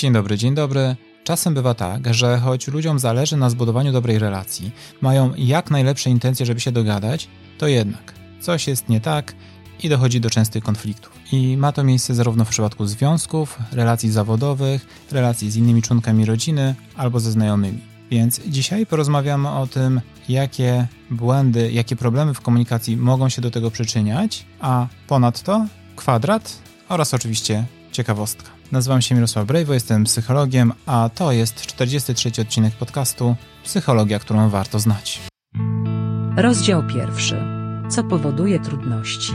Dzień dobry, dzień dobry. Czasem bywa tak, że choć ludziom zależy na zbudowaniu dobrej relacji, mają jak najlepsze intencje, żeby się dogadać, to jednak coś jest nie tak i dochodzi do częstych konfliktów. I ma to miejsce zarówno w przypadku związków, relacji zawodowych, relacji z innymi członkami rodziny albo ze znajomymi. Więc dzisiaj porozmawiamy o tym, jakie błędy, jakie problemy w komunikacji mogą się do tego przyczyniać, a ponadto kwadrat oraz oczywiście ciekawostka. Nazywam się Mirosław Brejwo, jestem psychologiem, a to jest 43 odcinek podcastu Psychologia, którą warto znać. Rozdział pierwszy. Co powoduje trudności?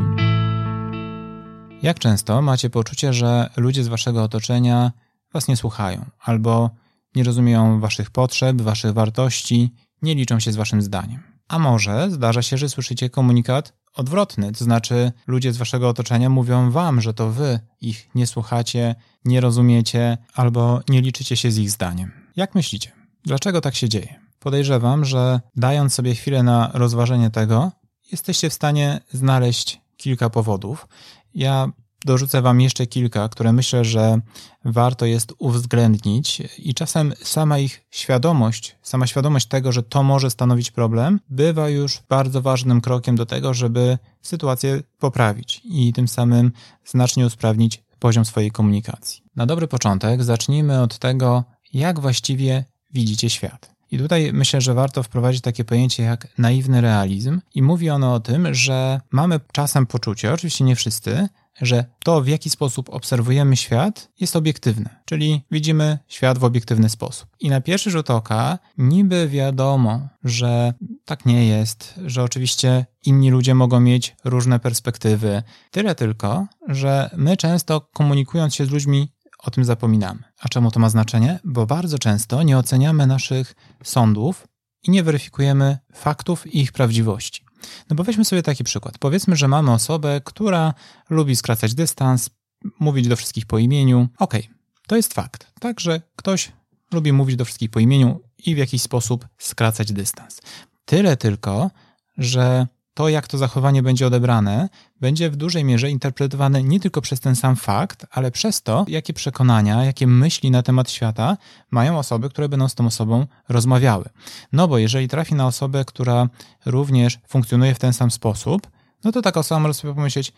Jak często macie poczucie, że ludzie z waszego otoczenia was nie słuchają albo nie rozumieją waszych potrzeb, waszych wartości, nie liczą się z waszym zdaniem? A może zdarza się, że słyszycie komunikat odwrotny, to znaczy ludzie z waszego otoczenia mówią wam, że to wy ich nie słuchacie, nie rozumiecie albo nie liczycie się z ich zdaniem. Jak myślicie? Dlaczego tak się dzieje? Podejrzewam, że dając sobie chwilę na rozważenie tego, jesteście w stanie znaleźć kilka powodów. Ja dorzucę Wam jeszcze kilka, które myślę, że warto jest uwzględnić i czasem sama ich świadomość, sama świadomość tego, że to może stanowić problem, bywa już bardzo ważnym krokiem do tego, żeby sytuację poprawić i tym samym znacznie usprawnić poziom swojej komunikacji. Na dobry początek zacznijmy od tego, jak właściwie widzicie świat. I tutaj myślę, że warto wprowadzić takie pojęcie jak naiwny realizm, i mówi ono o tym, że mamy czasem poczucie, oczywiście nie wszyscy, że to, w jaki sposób obserwujemy świat, jest obiektywne, czyli widzimy świat w obiektywny sposób. I na pierwszy rzut oka niby wiadomo, że tak nie jest, że oczywiście inni ludzie mogą mieć różne perspektywy. Tyle tylko, że my często komunikując się z ludźmi o tym zapominamy. A czemu to ma znaczenie? Bo bardzo często nie oceniamy naszych sądów i nie weryfikujemy faktów i ich prawdziwości. No bo weźmy sobie taki przykład. Powiedzmy, że mamy osobę, która lubi skracać dystans, mówić do wszystkich po imieniu. Okej, okay, to jest fakt. Tak, że ktoś lubi mówić do wszystkich po imieniu i w jakiś sposób skracać dystans. Tyle tylko, że to, jak to zachowanie będzie odebrane, będzie w dużej mierze interpretowane nie tylko przez ten sam fakt, ale przez to, jakie przekonania, jakie myśli na temat świata mają osoby, które będą z tą osobą rozmawiały. No bo jeżeli trafi na osobę, która również funkcjonuje w ten sam sposób, no to taka osoba może sobie pomyśleć: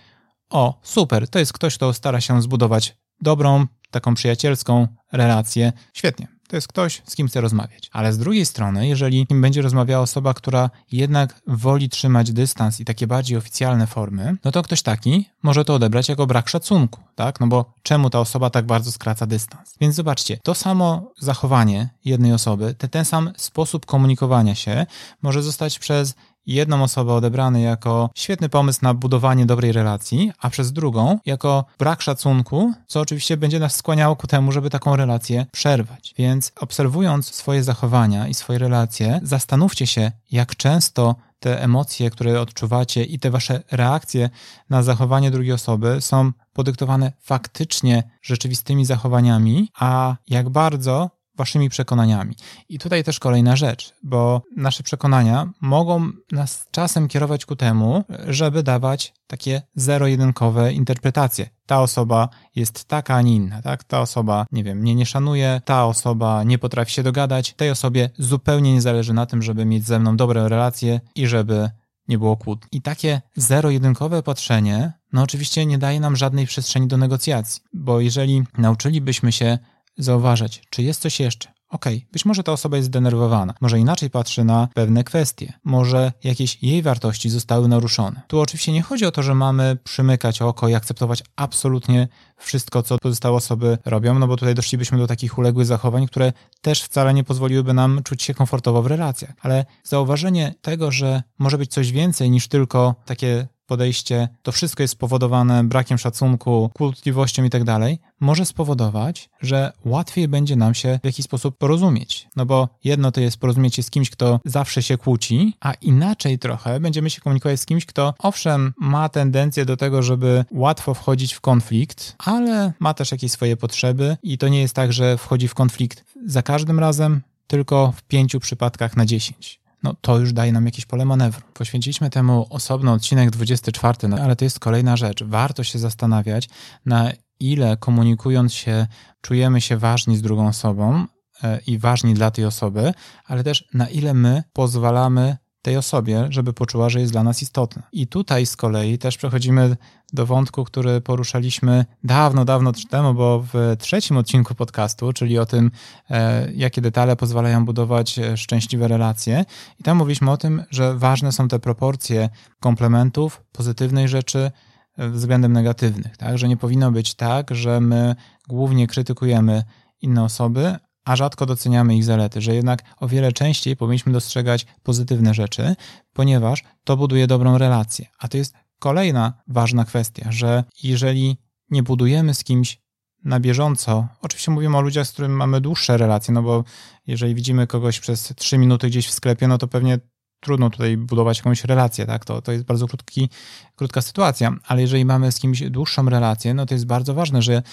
O, super, to jest ktoś, kto stara się zbudować dobrą, taką przyjacielską relację. Świetnie. To jest ktoś, z kim chce rozmawiać. Ale z drugiej strony, jeżeli będzie rozmawiała osoba, która jednak woli trzymać dystans i takie bardziej oficjalne formy, no to ktoś taki może to odebrać jako brak szacunku, tak? No bo czemu ta osoba tak bardzo skraca dystans? Więc zobaczcie, to samo zachowanie jednej osoby, ten sam sposób komunikowania się może zostać przez jedną osobę odebrany jako świetny pomysł na budowanie dobrej relacji, a przez drugą jako brak szacunku, co oczywiście będzie nas skłaniało ku temu, żeby taką relację przerwać. Więc obserwując swoje zachowania i swoje relacje, zastanówcie się, jak często te emocje, które odczuwacie i te wasze reakcje na zachowanie drugiej osoby są podyktowane faktycznie rzeczywistymi zachowaniami, a jak bardzo waszymi przekonaniami. I tutaj też kolejna rzecz, bo nasze przekonania mogą nas czasem kierować ku temu, żeby dawać takie zero-jedynkowe interpretacje. Ta osoba jest taka, a nie inna, tak? Ta osoba, nie wiem, mnie nie szanuje, ta osoba nie potrafi się dogadać, tej osobie zupełnie nie zależy na tym, żeby mieć ze mną dobre relacje i żeby nie było kłótni. I takie zero-jedynkowe patrzenie, no oczywiście nie daje nam żadnej przestrzeni do negocjacji, bo jeżeli nauczylibyśmy się zauważać, czy jest coś jeszcze. Okej, okay, być może ta osoba jest zdenerwowana, może inaczej patrzy na pewne kwestie, może jakieś jej wartości zostały naruszone. Tu oczywiście nie chodzi o to, że mamy przymykać oko i akceptować absolutnie wszystko, co pozostałe osoby robią, no bo tutaj doszlibyśmy do takich uległych zachowań, które też wcale nie pozwoliłyby nam czuć się komfortowo w relacjach. Ale zauważenie tego, że może być coś więcej niż tylko takie podejście, to wszystko jest spowodowane brakiem szacunku, kłótliwością i tak dalej, może spowodować, że łatwiej będzie nam się w jakiś sposób porozumieć. No bo jedno to jest porozumieć się z kimś, kto zawsze się kłóci, a inaczej trochę będziemy się komunikować z kimś, kto owszem ma tendencję do tego, żeby łatwo wchodzić w konflikt, ale ma też jakieś swoje potrzeby i to nie jest tak, że wchodzi w konflikt za każdym razem, tylko w pięciu przypadkach na dziesięć no to już daje nam jakieś pole manewru. Poświęciliśmy temu osobny odcinek 24, no, ale to jest kolejna rzecz. Warto się zastanawiać, na ile komunikując się czujemy się ważni z drugą osobą e, i ważni dla tej osoby, ale też na ile my pozwalamy tej osobie, żeby poczuła, że jest dla nas istotna. I tutaj z kolei też przechodzimy do wątku, który poruszaliśmy dawno, dawno temu, bo w trzecim odcinku podcastu, czyli o tym, e, jakie detale pozwalają budować e, szczęśliwe relacje. I tam mówiliśmy o tym, że ważne są te proporcje komplementów, pozytywnej rzeczy e, względem negatywnych. Tak? Że nie powinno być tak, że my głównie krytykujemy inne osoby, a rzadko doceniamy ich zalety, że jednak o wiele częściej powinniśmy dostrzegać pozytywne rzeczy, ponieważ to buduje dobrą relację. A to jest kolejna ważna kwestia, że jeżeli nie budujemy z kimś na bieżąco, oczywiście mówimy o ludziach, z którymi mamy dłuższe relacje, no bo jeżeli widzimy kogoś przez trzy minuty gdzieś w sklepie, no to pewnie trudno tutaj budować jakąś relację, tak? To, to jest bardzo krótki, krótka sytuacja, ale jeżeli mamy z kimś dłuższą relację, no to jest bardzo ważne, że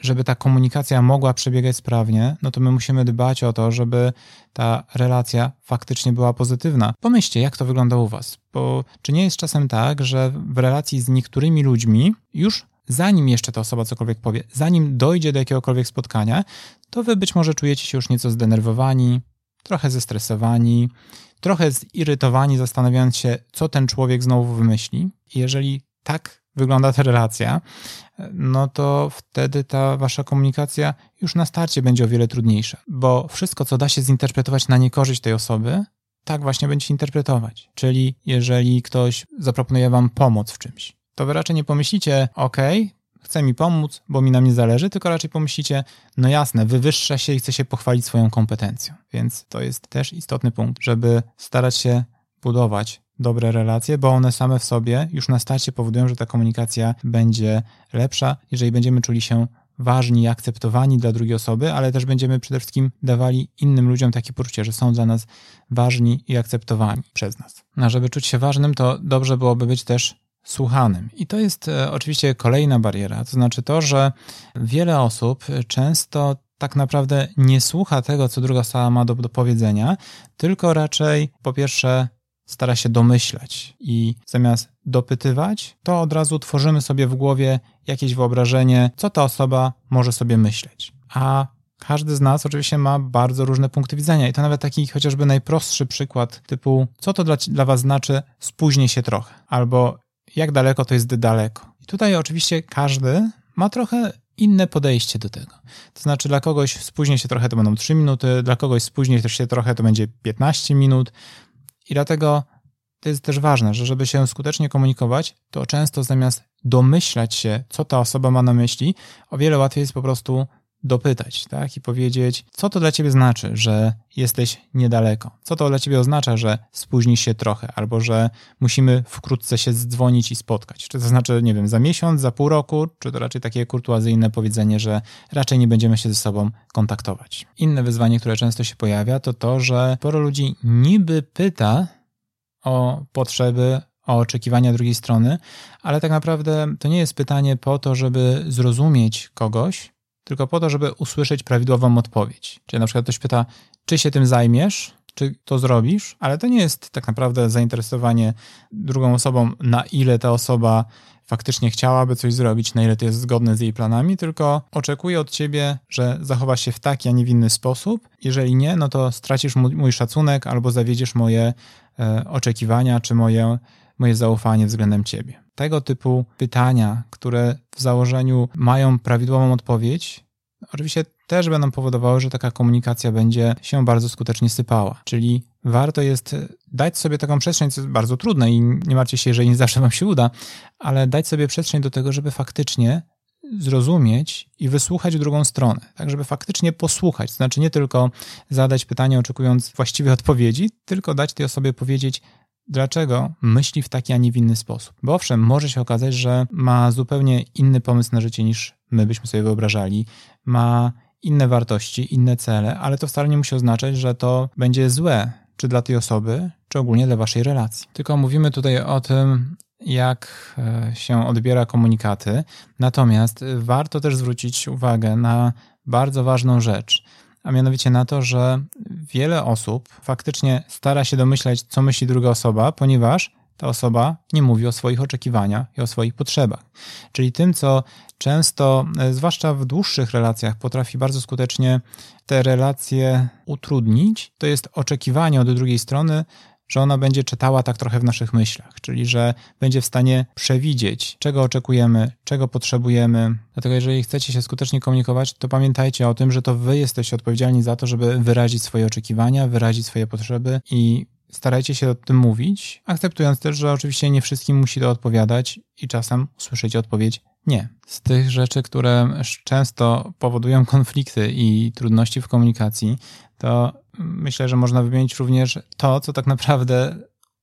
żeby ta komunikacja mogła przebiegać sprawnie, no to my musimy dbać o to, żeby ta relacja faktycznie była pozytywna. Pomyślcie, jak to wygląda u Was, bo czy nie jest czasem tak, że w relacji z niektórymi ludźmi już zanim jeszcze ta osoba cokolwiek powie, zanim dojdzie do jakiegokolwiek spotkania, to Wy być może czujecie się już nieco zdenerwowani, trochę zestresowani, trochę zirytowani, zastanawiając się, co ten człowiek znowu wymyśli. I jeżeli tak wygląda ta relacja, no to wtedy ta wasza komunikacja już na starcie będzie o wiele trudniejsza, bo wszystko, co da się zinterpretować na niekorzyść tej osoby, tak właśnie będzie interpretować. Czyli jeżeli ktoś zaproponuje wam pomoc w czymś, to wy raczej nie pomyślicie, ok, chce mi pomóc, bo mi na mnie zależy, tylko raczej pomyślicie, no jasne, wywyższa się i chce się pochwalić swoją kompetencją. Więc to jest też istotny punkt, żeby starać się budować dobre relacje, bo one same w sobie już na starcie powodują, że ta komunikacja będzie lepsza, jeżeli będziemy czuli się ważni akceptowani dla drugiej osoby, ale też będziemy przede wszystkim dawali innym ludziom takie poczucie, że są dla nas ważni i akceptowani przez nas. A żeby czuć się ważnym, to dobrze byłoby być też słuchanym. I to jest e, oczywiście kolejna bariera, to znaczy to, że wiele osób często tak naprawdę nie słucha tego, co druga osoba ma do, do powiedzenia, tylko raczej po pierwsze stara się domyślać i zamiast dopytywać, to od razu tworzymy sobie w głowie jakieś wyobrażenie, co ta osoba może sobie myśleć. A każdy z nas oczywiście ma bardzo różne punkty widzenia i to nawet taki chociażby najprostszy przykład typu, co to dla, dla was znaczy spóźnię się trochę, albo jak daleko to jest daleko. I tutaj oczywiście każdy ma trochę inne podejście do tego. To znaczy dla kogoś spóźnię się trochę to będą 3 minuty, dla kogoś spóźnię się trochę to będzie 15 minut, i dlatego to jest też ważne, że żeby się skutecznie komunikować, to często zamiast domyślać się, co ta osoba ma na myśli, o wiele łatwiej jest po prostu dopytać, tak? I powiedzieć, co to dla ciebie znaczy, że jesteś niedaleko? Co to dla ciebie oznacza, że spóźnisz się trochę, albo że musimy wkrótce się zdzwonić i spotkać? Czy to znaczy, nie wiem, za miesiąc, za pół roku, czy to raczej takie kurtuazyjne powiedzenie, że raczej nie będziemy się ze sobą kontaktować? Inne wyzwanie, które często się pojawia, to to, że sporo ludzi niby pyta o potrzeby, o oczekiwania drugiej strony, ale tak naprawdę to nie jest pytanie po to, żeby zrozumieć kogoś, tylko po to, żeby usłyszeć prawidłową odpowiedź. Czyli na przykład ktoś pyta, czy się tym zajmiesz, czy to zrobisz, ale to nie jest tak naprawdę zainteresowanie drugą osobą, na ile ta osoba faktycznie chciałaby coś zrobić, na ile to jest zgodne z jej planami, tylko oczekuje od ciebie, że zachowasz się w taki, a nie w inny sposób. Jeżeli nie, no to stracisz mój szacunek albo zawiedziesz moje e, oczekiwania czy moje, moje zaufanie względem ciebie tego typu pytania, które w założeniu mają prawidłową odpowiedź, oczywiście też będą powodowały, że taka komunikacja będzie się bardzo skutecznie sypała. Czyli warto jest dać sobie taką przestrzeń, co jest bardzo trudne i nie martwcie się, jeżeli nie zawsze wam się uda, ale dać sobie przestrzeń do tego, żeby faktycznie zrozumieć i wysłuchać drugą stronę, tak żeby faktycznie posłuchać, to znaczy nie tylko zadać pytanie oczekując właściwej odpowiedzi, tylko dać tej osobie powiedzieć, dlaczego myśli w taki, a nie w inny sposób. Bo owszem, może się okazać, że ma zupełnie inny pomysł na życie niż my byśmy sobie wyobrażali, ma inne wartości, inne cele, ale to wcale nie musi oznaczać, że to będzie złe, czy dla tej osoby, czy ogólnie dla waszej relacji. Tylko mówimy tutaj o tym, jak e, się odbiera komunikaty, natomiast warto też zwrócić uwagę na bardzo ważną rzecz a mianowicie na to, że wiele osób faktycznie stara się domyślać, co myśli druga osoba, ponieważ ta osoba nie mówi o swoich oczekiwaniach i o swoich potrzebach. Czyli tym, co często, e, zwłaszcza w dłuższych relacjach, potrafi bardzo skutecznie te relacje utrudnić, to jest oczekiwanie od drugiej strony, że ona będzie czytała tak trochę w naszych myślach, czyli że będzie w stanie przewidzieć, czego oczekujemy, czego potrzebujemy. Dlatego, jeżeli chcecie się skutecznie komunikować, to pamiętajcie o tym, że to wy jesteście odpowiedzialni za to, żeby wyrazić swoje oczekiwania, wyrazić swoje potrzeby i starajcie się o tym mówić, akceptując też, że oczywiście nie wszystkim musi to odpowiadać i czasem usłyszycie odpowiedź nie. Z tych rzeczy, które często powodują konflikty i trudności w komunikacji, to myślę, że można wymienić również to, co tak naprawdę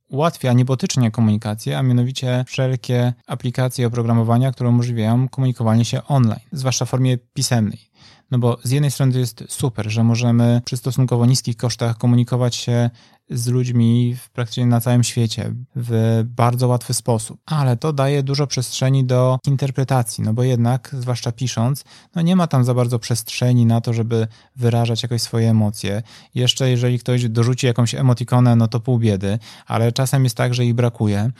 ułatwia niebotycznie komunikację, a mianowicie wszelkie aplikacje oprogramowania, które umożliwiają komunikowanie się online, zwłaszcza w formie pisemnej. No bo z jednej strony to jest super, że możemy przy stosunkowo niskich kosztach komunikować się z ludźmi praktycznie na całym świecie w bardzo łatwy sposób, ale to daje dużo przestrzeni do interpretacji, no bo jednak, zwłaszcza pisząc, no nie ma tam za bardzo przestrzeni na to, żeby wyrażać jakoś swoje emocje. Jeszcze jeżeli ktoś dorzuci jakąś emotikonę, no to pół biedy, ale czasem jest tak, że ich brakuje,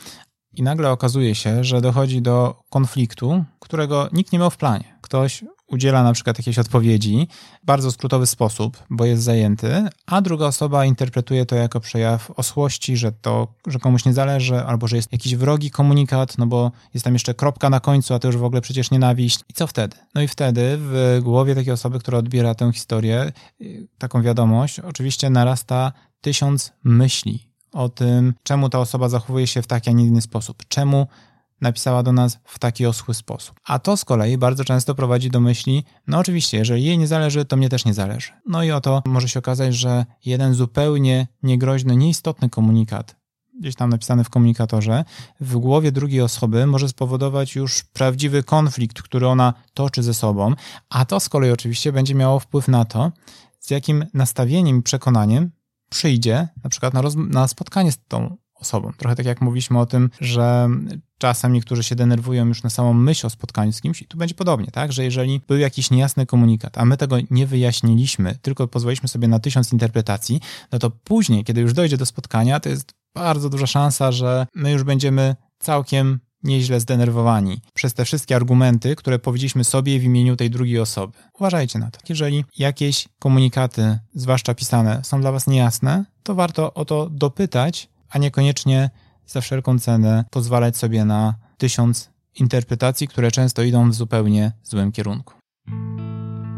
i nagle okazuje się, że dochodzi do konfliktu, którego nikt nie miał w planie. Ktoś udziela na przykład jakiejś odpowiedzi w bardzo skrótowy sposób, bo jest zajęty, a druga osoba interpretuje to jako przejaw osłości, że to, że komuś nie zależy, albo że jest jakiś wrogi komunikat, no bo jest tam jeszcze kropka na końcu, a to już w ogóle przecież nienawiść. I co wtedy? No i wtedy w głowie takiej osoby, która odbiera tę historię, taką wiadomość, oczywiście narasta tysiąc myśli o tym, czemu ta osoba zachowuje się w taki, a nie inny sposób, czemu napisała do nas w taki oschły sposób. A to z kolei bardzo często prowadzi do myśli, no oczywiście, jeżeli jej nie zależy, to mnie też nie zależy. No i oto może się okazać, że jeden zupełnie niegroźny, nieistotny komunikat, gdzieś tam napisany w komunikatorze, w głowie drugiej osoby może spowodować już prawdziwy konflikt, który ona toczy ze sobą, a to z kolei oczywiście będzie miało wpływ na to, z jakim nastawieniem i przekonaniem przyjdzie na przykład na, na spotkanie z tą osobą. Trochę tak jak mówiliśmy o tym, że czasem niektórzy się denerwują już na samą myśl o spotkaniu z kimś i tu będzie podobnie, tak, że jeżeli był jakiś niejasny komunikat, a my tego nie wyjaśniliśmy, tylko pozwoliliśmy sobie na tysiąc interpretacji, no to później, kiedy już dojdzie do spotkania, to jest bardzo duża szansa, że my już będziemy całkiem nieźle zdenerwowani przez te wszystkie argumenty, które powiedzieliśmy sobie w imieniu tej drugiej osoby. Uważajcie na to. Jeżeli jakieś komunikaty, zwłaszcza pisane, są dla Was niejasne, to warto o to dopytać, a niekoniecznie za wszelką cenę pozwalać sobie na tysiąc interpretacji, które często idą w zupełnie złym kierunku.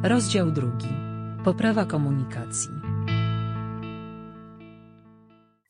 Rozdział drugi. Poprawa komunikacji.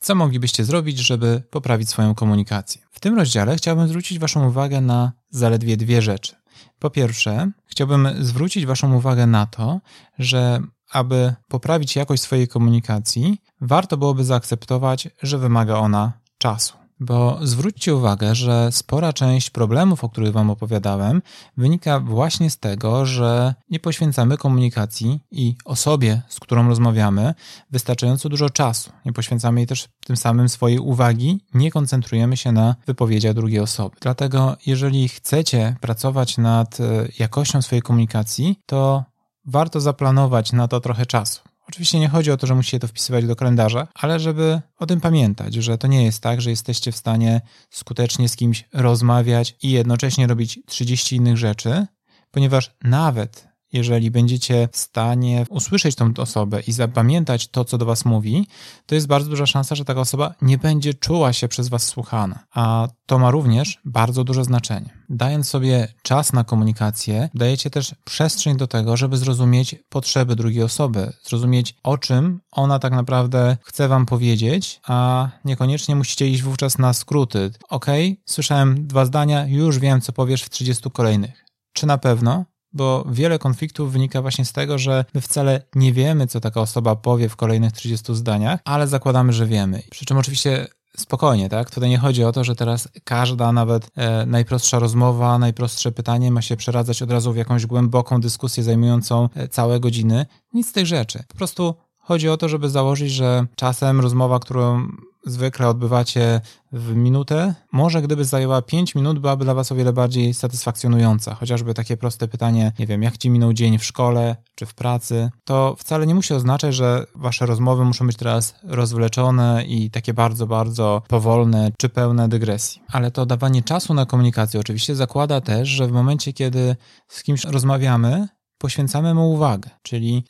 Co moglibyście zrobić, żeby poprawić swoją komunikację? W tym rozdziale chciałbym zwrócić Waszą uwagę na zaledwie dwie rzeczy. Po pierwsze, chciałbym zwrócić Waszą uwagę na to, że aby poprawić jakość swojej komunikacji, warto byłoby zaakceptować, że wymaga ona czasu. Bo zwróćcie uwagę, że spora część problemów, o których Wam opowiadałem, wynika właśnie z tego, że nie poświęcamy komunikacji i osobie, z którą rozmawiamy, wystarczająco dużo czasu. Nie poświęcamy jej też tym samym swojej uwagi, nie koncentrujemy się na wypowiedziach drugiej osoby. Dlatego, jeżeli chcecie pracować nad e, jakością swojej komunikacji, to warto zaplanować na to trochę czasu. Oczywiście nie chodzi o to, że musicie to wpisywać do kalendarza, ale żeby o tym pamiętać, że to nie jest tak, że jesteście w stanie skutecznie z kimś rozmawiać i jednocześnie robić 30 innych rzeczy, ponieważ nawet jeżeli będziecie w stanie usłyszeć tą osobę i zapamiętać to, co do Was mówi, to jest bardzo duża szansa, że taka osoba nie będzie czuła się przez Was słuchana. A to ma również bardzo duże znaczenie. Dając sobie czas na komunikację, dajecie też przestrzeń do tego, żeby zrozumieć potrzeby drugiej osoby, zrozumieć o czym ona tak naprawdę chce Wam powiedzieć, a niekoniecznie musicie iść wówczas na skróty. Ok, słyszałem dwa zdania, już wiem, co powiesz w 30 kolejnych. Czy na pewno? Bo wiele konfliktów wynika właśnie z tego, że my wcale nie wiemy, co taka osoba powie w kolejnych 30 zdaniach, ale zakładamy, że wiemy. Przy czym oczywiście spokojnie, tak? Tutaj nie chodzi o to, że teraz każda, nawet e, najprostsza rozmowa, najprostsze pytanie ma się przeradzać od razu w jakąś głęboką dyskusję zajmującą e, całe godziny. Nic z tych rzeczy. Po prostu chodzi o to, żeby założyć, że czasem rozmowa, którą zwykle odbywacie w minutę, może gdyby zajęła 5 minut, byłaby dla Was o wiele bardziej satysfakcjonująca. Chociażby takie proste pytanie, nie wiem, jak Ci minął dzień w szkole czy w pracy, to wcale nie musi oznaczać, że Wasze rozmowy muszą być teraz rozwleczone i takie bardzo, bardzo powolne czy pełne dygresji. Ale to dawanie czasu na komunikację oczywiście zakłada też, że w momencie, kiedy z kimś rozmawiamy, poświęcamy mu uwagę, czyli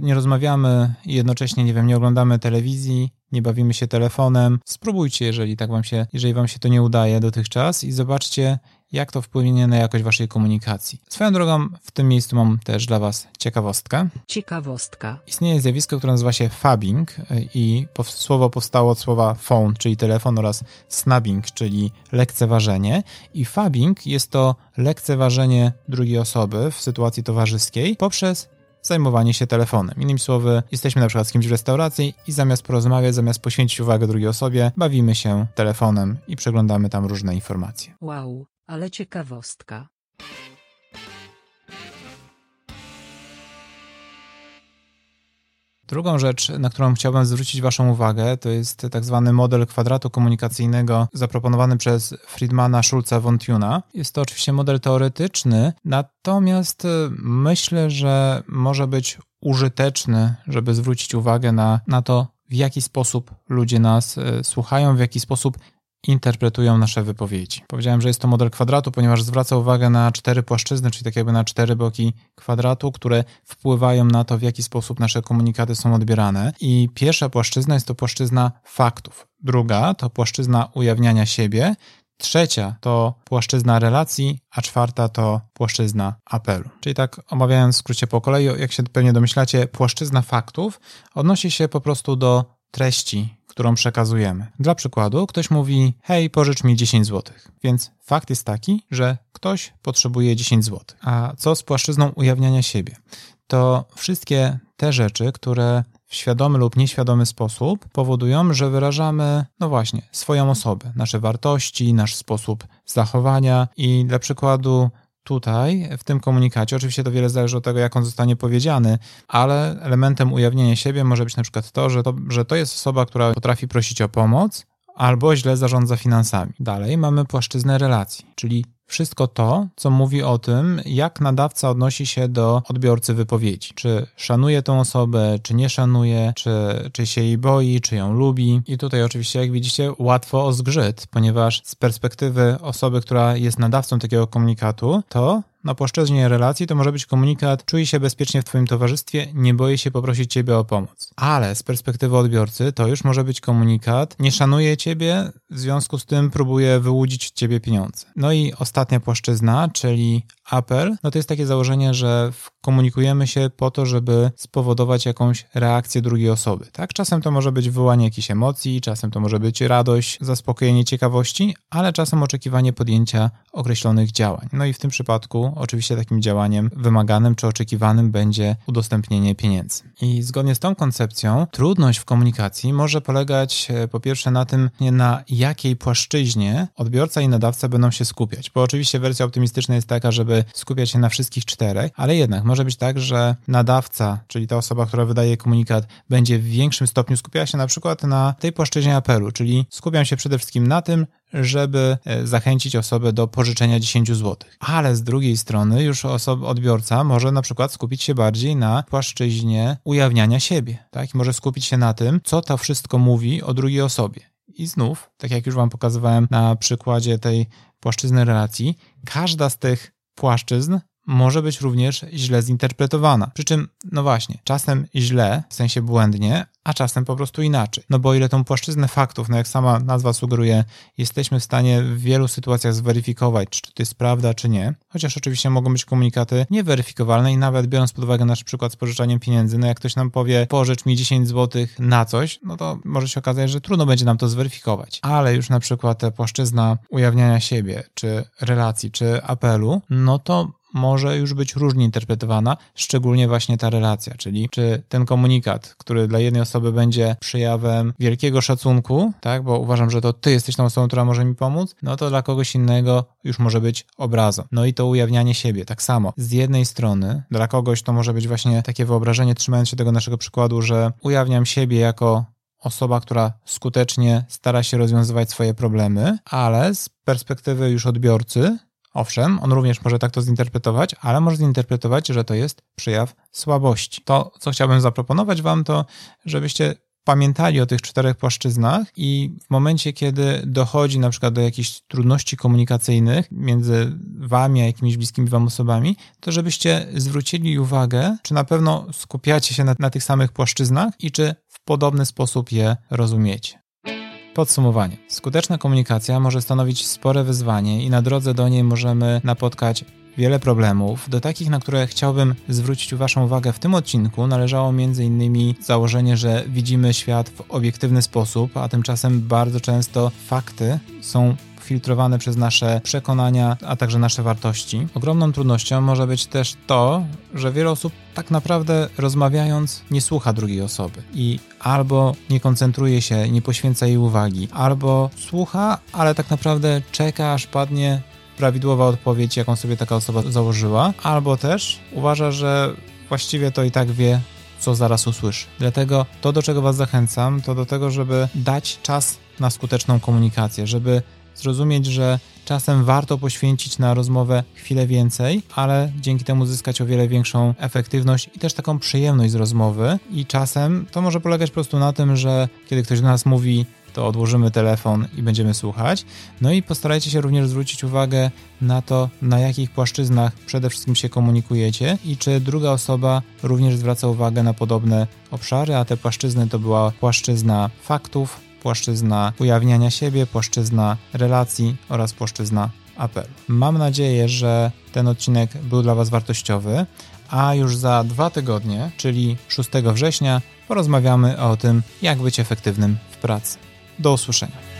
nie rozmawiamy i jednocześnie, nie wiem, nie oglądamy telewizji, nie bawimy się telefonem. Spróbujcie, jeżeli tak wam się, jeżeli wam się to nie udaje dotychczas i zobaczcie, jak to wpłynie na jakość waszej komunikacji. Swoją drogą, w tym miejscu mam też dla was ciekawostkę. Ciekawostka. Istnieje zjawisko, które nazywa się fabbing i słowo powstało od słowa phone, czyli telefon oraz snubbing, czyli lekceważenie. I fabbing jest to lekceważenie drugiej osoby w sytuacji towarzyskiej poprzez zajmowanie się telefonem. Innymi słowy, jesteśmy na przykład z kimś w restauracji i zamiast porozmawiać, zamiast poświęcić uwagę drugiej osobie, bawimy się telefonem i przeglądamy tam różne informacje. Wow, ale ciekawostka. Drugą rzecz, na którą chciałbym zwrócić Waszą uwagę, to jest tak zwany model kwadratu komunikacyjnego zaproponowany przez Friedmana Schulza von Thuna. Jest to oczywiście model teoretyczny, natomiast e, myślę, że może być użyteczny, żeby zwrócić uwagę na, na to, w jaki sposób ludzie nas e, słuchają, w jaki sposób interpretują nasze wypowiedzi. Powiedziałem, że jest to model kwadratu, ponieważ zwraca uwagę na cztery płaszczyzny, czyli tak jakby na cztery boki kwadratu, które wpływają na to, w jaki sposób nasze komunikaty są odbierane. I pierwsza płaszczyzna jest to płaszczyzna faktów. Druga to płaszczyzna ujawniania siebie. Trzecia to płaszczyzna relacji, a czwarta to płaszczyzna apelu. Czyli tak omawiając w skrócie po kolei, jak się pewnie domyślacie, płaszczyzna faktów odnosi się po prostu do treści, którą przekazujemy. Dla przykładu, ktoś mówi: Hej, pożycz mi 10 zł. Więc fakt jest taki, że ktoś potrzebuje 10 zł. A co z płaszczyzną ujawniania siebie? To wszystkie te rzeczy, które w świadomy lub nieświadomy sposób powodują, że wyrażamy, no właśnie, swoją osobę, nasze wartości, nasz sposób zachowania i dla przykładu tutaj, w tym komunikacie, oczywiście to wiele zależy od tego, jak on zostanie powiedziany, ale elementem ujawnienia siebie może być na przykład to, że to, że to jest osoba, która potrafi prosić o pomoc, albo źle zarządza finansami. Dalej mamy płaszczyznę relacji, czyli wszystko to, co mówi o tym, jak nadawca odnosi się do odbiorcy wypowiedzi. Czy szanuje tą osobę, czy nie szanuje, czy, czy się jej boi, czy ją lubi. I tutaj oczywiście, jak widzicie, łatwo o zgrzyt, ponieważ z perspektywy osoby, która jest nadawcą takiego komunikatu, to na płaszczyźnie relacji to może być komunikat: czuję się bezpiecznie w Twoim towarzystwie, nie boję się poprosić Ciebie o pomoc. Ale z perspektywy odbiorcy to już może być komunikat: nie szanuję Ciebie, w związku z tym próbuję wyłudzić Ciebie pieniądze. No i ostatnia płaszczyzna, czyli apel, no to jest takie założenie, że komunikujemy się po to, żeby spowodować jakąś reakcję drugiej osoby. Tak, czasem to może być wywołanie jakichś emocji, czasem to może być radość, zaspokojenie ciekawości, ale czasem oczekiwanie podjęcia określonych działań. No i w tym przypadku oczywiście takim działaniem wymaganym czy oczekiwanym będzie udostępnienie pieniędzy. I zgodnie z tą koncepcją trudność w komunikacji może polegać e, po pierwsze na tym, na jakiej płaszczyźnie odbiorca i nadawca będą się skupiać, bo oczywiście wersja optymistyczna jest taka, żeby skupiać się na wszystkich czterech, ale jednak może być tak, że nadawca, czyli ta osoba, która wydaje komunikat, będzie w większym stopniu skupiała się na przykład na tej płaszczyźnie apelu, czyli skupiam się przede wszystkim na tym, żeby e, zachęcić osobę do pożyczenia 10 zł. Ale z drugiej strony już osoba, odbiorca może na przykład skupić się bardziej na płaszczyźnie ujawniania siebie, tak? I może skupić się na tym, co to wszystko mówi o drugiej osobie. I znów, tak jak już Wam pokazywałem na przykładzie tej płaszczyzny relacji, każda z tych płaszczyzn może być również źle zinterpretowana. Przy czym, no właśnie, czasem źle, w sensie błędnie, a czasem po prostu inaczej. No bo ile tą płaszczyznę faktów, no jak sama nazwa sugeruje, jesteśmy w stanie w wielu sytuacjach zweryfikować, czy to jest prawda, czy nie. Chociaż oczywiście mogą być komunikaty nieweryfikowalne i nawet biorąc pod uwagę nasz przykład z pożyczaniem pieniędzy, no jak ktoś nam powie, pożycz mi 10 zł na coś, no to może się okazać, że trudno będzie nam to zweryfikować. Ale już na przykład ta płaszczyzna ujawniania siebie, czy relacji, czy apelu, no to może już być różnie interpretowana, szczególnie właśnie ta relacja, czyli czy ten komunikat, który dla jednej osoby będzie przejawem wielkiego szacunku, tak, bo uważam, że to ty jesteś tą osobą, która może mi pomóc, no to dla kogoś innego już może być obrazą. No i to ujawnianie siebie, tak samo. Z jednej strony dla kogoś to może być właśnie takie wyobrażenie, trzymając się tego naszego przykładu, że ujawniam siebie jako osoba, która skutecznie stara się rozwiązywać swoje problemy, ale z perspektywy już odbiorcy, owszem, on również może tak to zinterpretować, ale może zinterpretować, że to jest przejaw słabości. To, co chciałbym zaproponować Wam, to żebyście pamiętali o tych czterech płaszczyznach i w momencie, kiedy dochodzi na przykład do jakichś trudności komunikacyjnych między wami a jakimiś bliskimi wam osobami, to żebyście zwrócili uwagę, czy na pewno skupiacie się na, na tych samych płaszczyznach i czy w podobny sposób je rozumiecie. Podsumowanie. Skuteczna komunikacja może stanowić spore wyzwanie i na drodze do niej możemy napotkać wiele problemów. Do takich, na które chciałbym zwrócić Waszą uwagę w tym odcinku, należało m.in. założenie, że widzimy świat w obiektywny sposób, a tymczasem bardzo często fakty są filtrowane przez nasze przekonania, a także nasze wartości. Ogromną trudnością może być też to, że wiele osób tak naprawdę rozmawiając nie słucha drugiej osoby i albo nie koncentruje się, nie poświęca jej uwagi, albo słucha, ale tak naprawdę czeka, aż padnie prawidłowa odpowiedź, jaką sobie taka osoba założyła, albo też uważa, że właściwie to i tak wie, co zaraz usłyszy. Dlatego to, do czego Was zachęcam, to do tego, żeby dać czas na skuteczną komunikację, żeby zrozumieć, że czasem warto poświęcić na rozmowę chwilę więcej, ale dzięki temu zyskać o wiele większą efektywność i też taką przyjemność z rozmowy. I czasem to może polegać po prostu na tym, że kiedy ktoś do nas mówi, to odłożymy telefon i będziemy słuchać. No i postarajcie się również zwrócić uwagę na to, na jakich płaszczyznach przede wszystkim się komunikujecie i czy druga osoba również zwraca uwagę na podobne obszary, a te płaszczyzny to była płaszczyzna faktów, płaszczyzna ujawniania siebie, płaszczyzna relacji oraz płaszczyzna apelu. Mam nadzieję, że ten odcinek był dla Was wartościowy, a już za dwa tygodnie, czyli 6 września, porozmawiamy o tym, jak być efektywnym w pracy. Do usłyszenia.